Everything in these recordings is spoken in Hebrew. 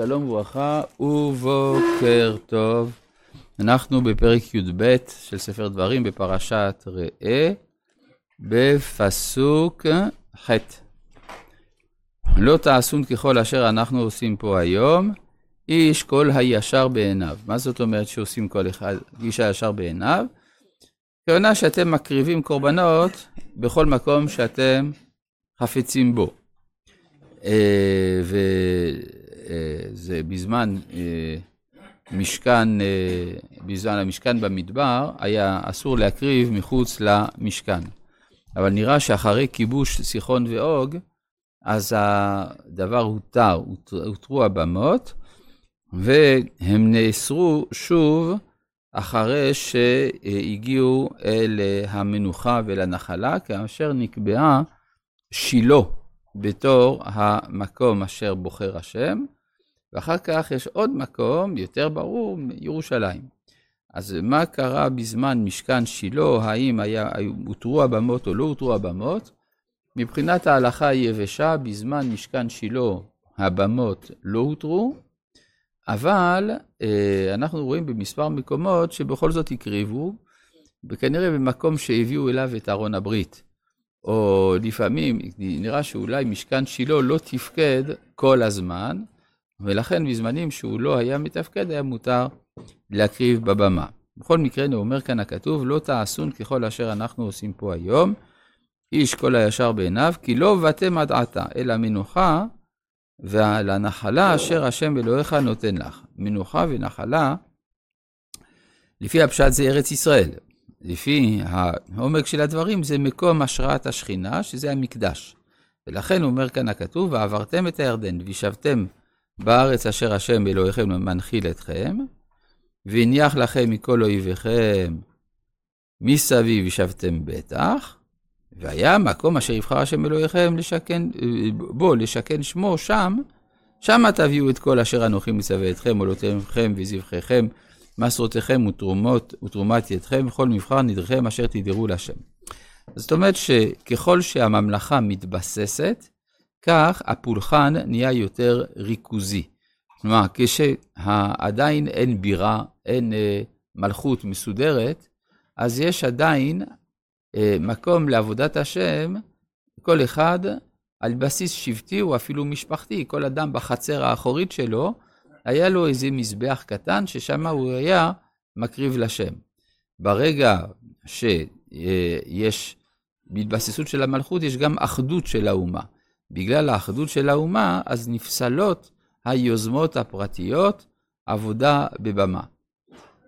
שלום וברכה ובוקר טוב. אנחנו בפרק י"ב של ספר דברים בפרשת ראה, בפסוק ח'. לא תעשון ככל אשר אנחנו עושים פה היום, איש כל הישר בעיניו. מה זאת אומרת שעושים כל אחד, איש הישר בעיניו? כהונה שאתם מקריבים קורבנות בכל מקום שאתם חפצים בו. אה, וזה בזמן אה, משכן, אה, בזמן המשכן במדבר, היה אסור להקריב מחוץ למשכן. אבל נראה שאחרי כיבוש סיחון ואוג, אז הדבר הותר, הותרו הבמות, והם נאסרו שוב אחרי שהגיעו אל המנוחה ואל הנחלה, כאשר נקבעה שילה בתור המקום אשר בוחר השם, ואחר כך יש עוד מקום, יותר ברור, ירושלים. אז מה קרה בזמן משכן שילה, האם היה, הותרו הבמות או לא הותרו הבמות? מבחינת ההלכה היבשה, בזמן משכן שילה הבמות לא הותרו, אבל אה, אנחנו רואים במספר מקומות שבכל זאת הקריבו, וכנראה במקום שהביאו אליו את ארון הברית. או לפעמים נראה שאולי משכן שילה לא תפקד כל הזמן, ולכן בזמנים שהוא לא היה מתפקד היה מותר להקריב בבמה. בכל מקרה, אומר כאן הכתוב, לא תעשון ככל אשר אנחנו עושים פה היום, איש כל הישר בעיניו, כי לא באתם עד עתה, אלא מנוחה ועל הנחלה אשר השם אלוהיך נותן לך. מנוחה ונחלה, לפי הפשט זה ארץ ישראל. לפי העומק של הדברים, זה מקום השראת השכינה, שזה המקדש. ולכן אומר כאן הכתוב, ועברתם את הירדן, וישבתם בארץ אשר השם אלוהיכם מנחיל אתכם, והניח לכם מכל אויביכם מסביב ישבתם בטח, והיה מקום אשר יבחר השם אלוהיכם לשכן, בו, לשכן שמו שם, שמה תביאו את כל אשר אנוכי מצווה אתכם, עולותיכם וזבחיכם, מסרותיכם ותרומות, ותרומת ידכם, וכל מבחר נדרכם אשר תדרו להשם. זאת אומרת שככל שהממלכה מתבססת, כך הפולחן נהיה יותר ריכוזי. כלומר, כשעדיין אין בירה, אין אה, מלכות מסודרת, אז יש עדיין אה, מקום לעבודת השם, כל אחד על בסיס שבטי או אפילו משפחתי, כל אדם בחצר האחורית שלו, היה לו איזה מזבח קטן ששם הוא היה מקריב לשם. ברגע שיש בהתבססות של המלכות, יש גם אחדות של האומה. בגלל האחדות של האומה, אז נפסלות היוזמות הפרטיות, עבודה בבמה.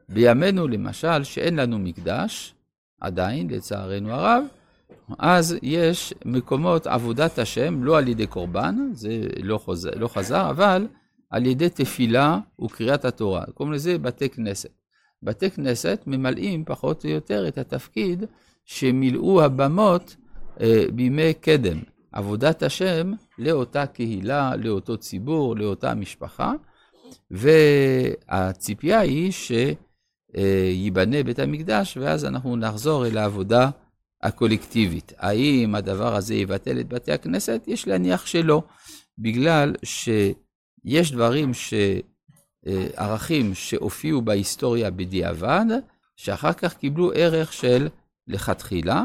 בימינו, למשל, שאין לנו מקדש, עדיין, לצערנו הרב, אז יש מקומות עבודת השם, לא על ידי קורבן, זה לא, חוזר, לא חזר, אבל על ידי תפילה וקריאת התורה. קוראים לזה בתי כנסת. בתי כנסת ממלאים פחות או יותר את התפקיד שמילאו הבמות אה, בימי קדם. עבודת השם לאותה קהילה, לאותו ציבור, לאותה משפחה, והציפייה היא שייבנה בית המקדש, ואז אנחנו נחזור אל העבודה הקולקטיבית. האם הדבר הזה יבטל את בתי הכנסת? יש להניח שלא, בגלל שיש דברים ש... ערכים שהופיעו בהיסטוריה בדיעבד, שאחר כך קיבלו ערך של לכתחילה,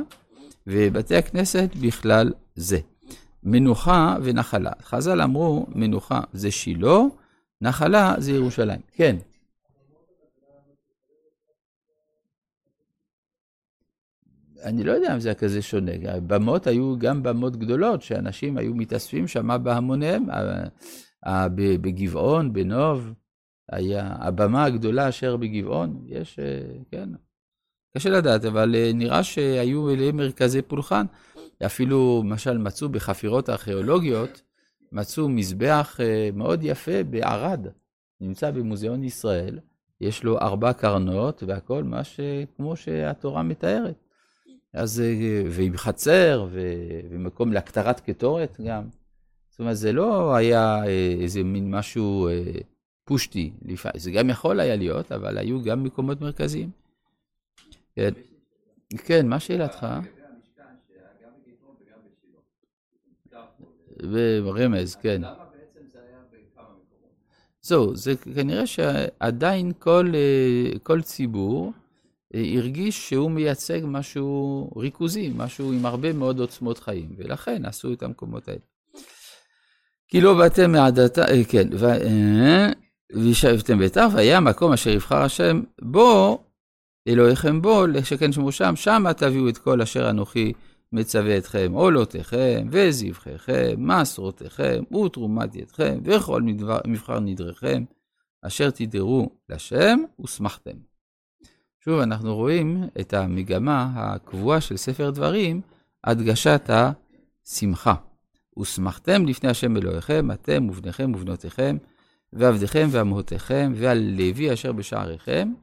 ובתי הכנסת בכלל זה. מנוחה ונחלה. חז"ל אמרו, מנוחה זה שילה, נחלה זה ירושלים. כן. אני לא יודע אם זה היה כזה שונה. הבמות היו גם במות גדולות, שאנשים היו מתאספים שם בהמוניהם. בגבעון, בנוב, היה הבמה הגדולה אשר בגבעון, יש, אה, כן, קשה לדעת, אבל אה, נראה שהיו אליהם מרכזי פולחן. אפילו, למשל, מצאו בחפירות ארכיאולוגיות, מצאו מזבח אה, מאוד יפה בערד, נמצא במוזיאון ישראל, יש לו ארבע קרנות והכל, מה ש... כמו שהתורה מתארת. אז, אה, ועם חצר, ו... ומקום להקטרת קטורת גם. זאת אומרת, זה לא היה אה, איזה מין משהו פושטי, זה גם יכול היה להיות, אבל היו גם מקומות מרכזיים. כן, כן מה שאלתך? ורמז, כן. זהו, זה כנראה שעדיין כל, אה, כל ציבור אה, הרגיש שהוא מייצג משהו ריכוזי, משהו עם הרבה מאוד עוצמות חיים, ולכן עשו את המקומות האלה. כי לא באתם מעדתה, אה, כן, ו... וישבתם ביתר, והיה המקום אשר יבחר השם בו, אלוהיכם בו, לשכן שמו שם, שמה תביאו את כל אשר אנוכי מצווה אתכם, עולותיכם, וזבחיכם, מסרותיכם, ותרומת ידכם, וכל מבחר נדריכם, אשר תדרו לשם, ושמחתם. שוב, אנחנו רואים את המגמה הקבועה של ספר דברים, הדגשת השמחה. ושמחתם לפני השם אלוהיכם, אתם ובניכם ובנותיכם, ועבדיכם ואמהותיכם, ועל לוי אשר בשעריכם,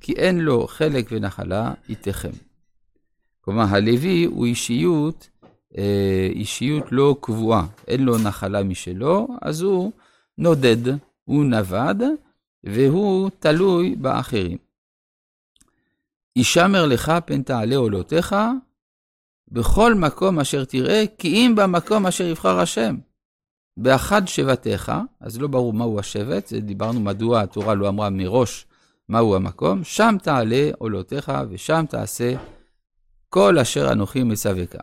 כי אין לו חלק ונחלה איתכם. כלומר, הלוי הוא אישיות, אה, אישיות לא קבועה, אין לו נחלה משלו, אז הוא נודד, הוא נווד, והוא תלוי באחרים. ישמר לך פן תעלה עולותיך, בכל מקום אשר תראה, כי אם במקום אשר יבחר השם. באחד שבטיך, אז לא ברור מהו השבט, דיברנו מדוע התורה לא אמרה מראש מהו המקום, שם תעלה עולותיך ושם תעשה כל אשר אנוכי מצווקה.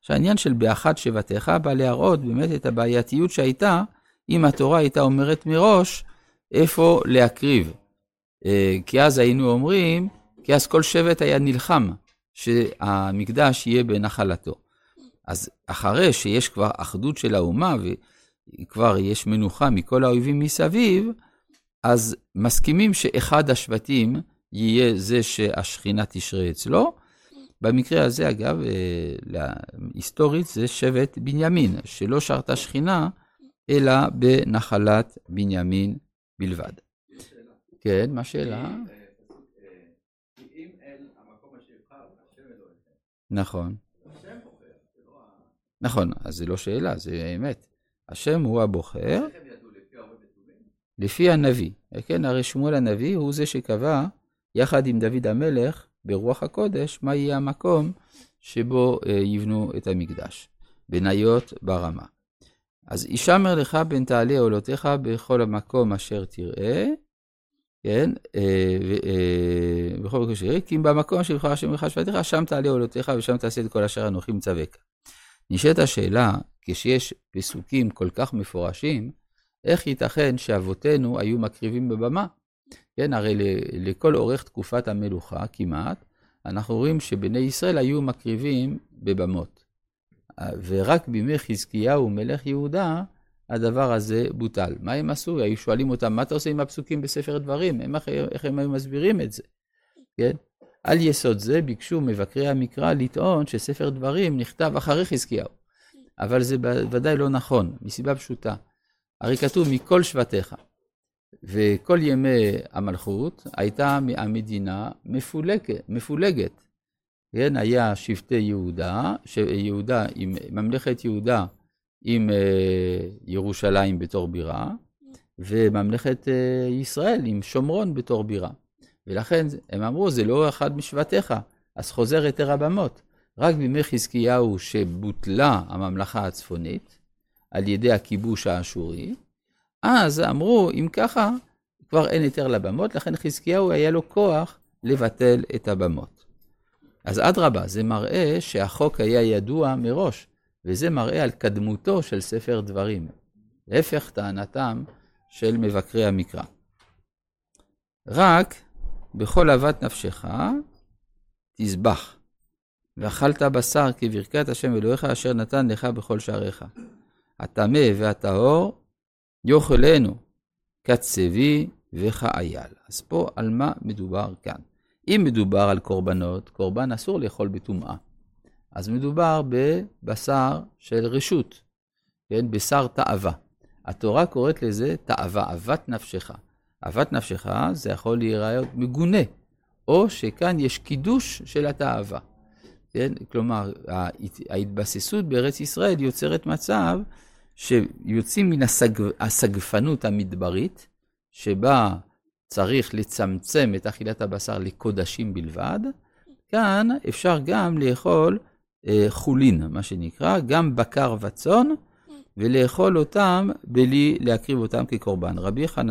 שהעניין של באחד שבטיך בא להראות באמת את הבעייתיות שהייתה אם התורה הייתה אומרת מראש איפה להקריב. אה, כי אז היינו אומרים, כי אז כל שבט היה נלחם שהמקדש יהיה בנחלתו. אז אחרי שיש כבר אחדות של האומה וכבר יש מנוחה מכל האויבים מסביב, אז מסכימים שאחד השבטים יהיה זה שהשכינה תשרה אצלו. במקרה הזה, אגב, אה, היסטורית זה שבט בנימין, שלא שרתה שכינה, אלא בנחלת בנימין בלבד. כן, מה השאלה? נכון. נכון, אז זה לא שאלה, זה אמת. השם הוא הבוחר. לפי הנביא. כן, הרי שמואל הנביא הוא זה שקבע, יחד עם דוד המלך, ברוח הקודש, מה יהיה המקום שבו אה, יבנו את המקדש. בניות ברמה. אז ישמר לך בין תעלה עולותיך בכל המקום אשר תראה, כן, אה, אה, בכל מקום שיראה, כי אם במקום שבחר השם לך שבטיך, שם תעלה עולותיך ושם תעשה את כל אשר אנוכי מצווק. נשאלת השאלה, כשיש פסוקים כל כך מפורשים, איך ייתכן שאבותינו היו מקריבים בבמה? כן, הרי לכל אורך תקופת המלוכה כמעט, אנחנו רואים שבני ישראל היו מקריבים בבמות. ורק בימי חזקיהו מלך יהודה, הדבר הזה בוטל. מה הם עשו? היו שואלים אותם, מה אתה עושה עם הפסוקים בספר דברים? הם, איך הם היו מסבירים את זה? כן? על יסוד זה ביקשו מבקרי המקרא לטעון שספר דברים נכתב אחרי חזקיהו. אבל זה ודאי לא נכון, מסיבה פשוטה. הרי כתוב מכל שבטיך. וכל ימי המלכות הייתה המדינה מפולגת. מפולגת. כן, היה שבטי יהודה, יהודה עם, ממלכת יהודה עם אה, ירושלים בתור בירה, וממלכת אה, ישראל עם שומרון בתור בירה. ולכן הם אמרו, זה לא אחד משבטיך, אז חוזר היתר הבמות. רק בימי חזקיהו שבוטלה הממלכה הצפונית על ידי הכיבוש האשורי, אז אמרו, אם ככה, כבר אין היתר לבמות, לכן חזקיהו היה לו כוח לבטל את הבמות. אז אדרבה, זה מראה שהחוק היה ידוע מראש, וזה מראה על קדמותו של ספר דברים. להפך טענתם של מבקרי המקרא. רק בכל אהבת נפשך תזבח, ואכלת בשר כברכת השם אלוהיך אשר נתן לך בכל שעריך. הטמא והטהור יאכלנו כצבי וכאייל. אז פה על מה מדובר כאן? אם מדובר על קורבנות, קורבן אסור לאכול בטומאה. אז מדובר בבשר של רשות, כן? בשר תאווה. התורה קוראת לזה תאווה, אהבת נפשך. אהבת נפשך זה יכול להיראות מגונה, או שכאן יש קידוש של התאווה. כן? כלומר, ההתבססות בארץ ישראל יוצרת מצב שיוצאים מן הסג... הסגפנות המדברית, שבה צריך לצמצם את אכילת הבשר לקודשים בלבד, כאן אפשר גם לאכול אה, חולין, מה שנקרא, גם בקר וצאן, ולאכול אותם בלי להקריב אותם כקורבן. רבי חנניה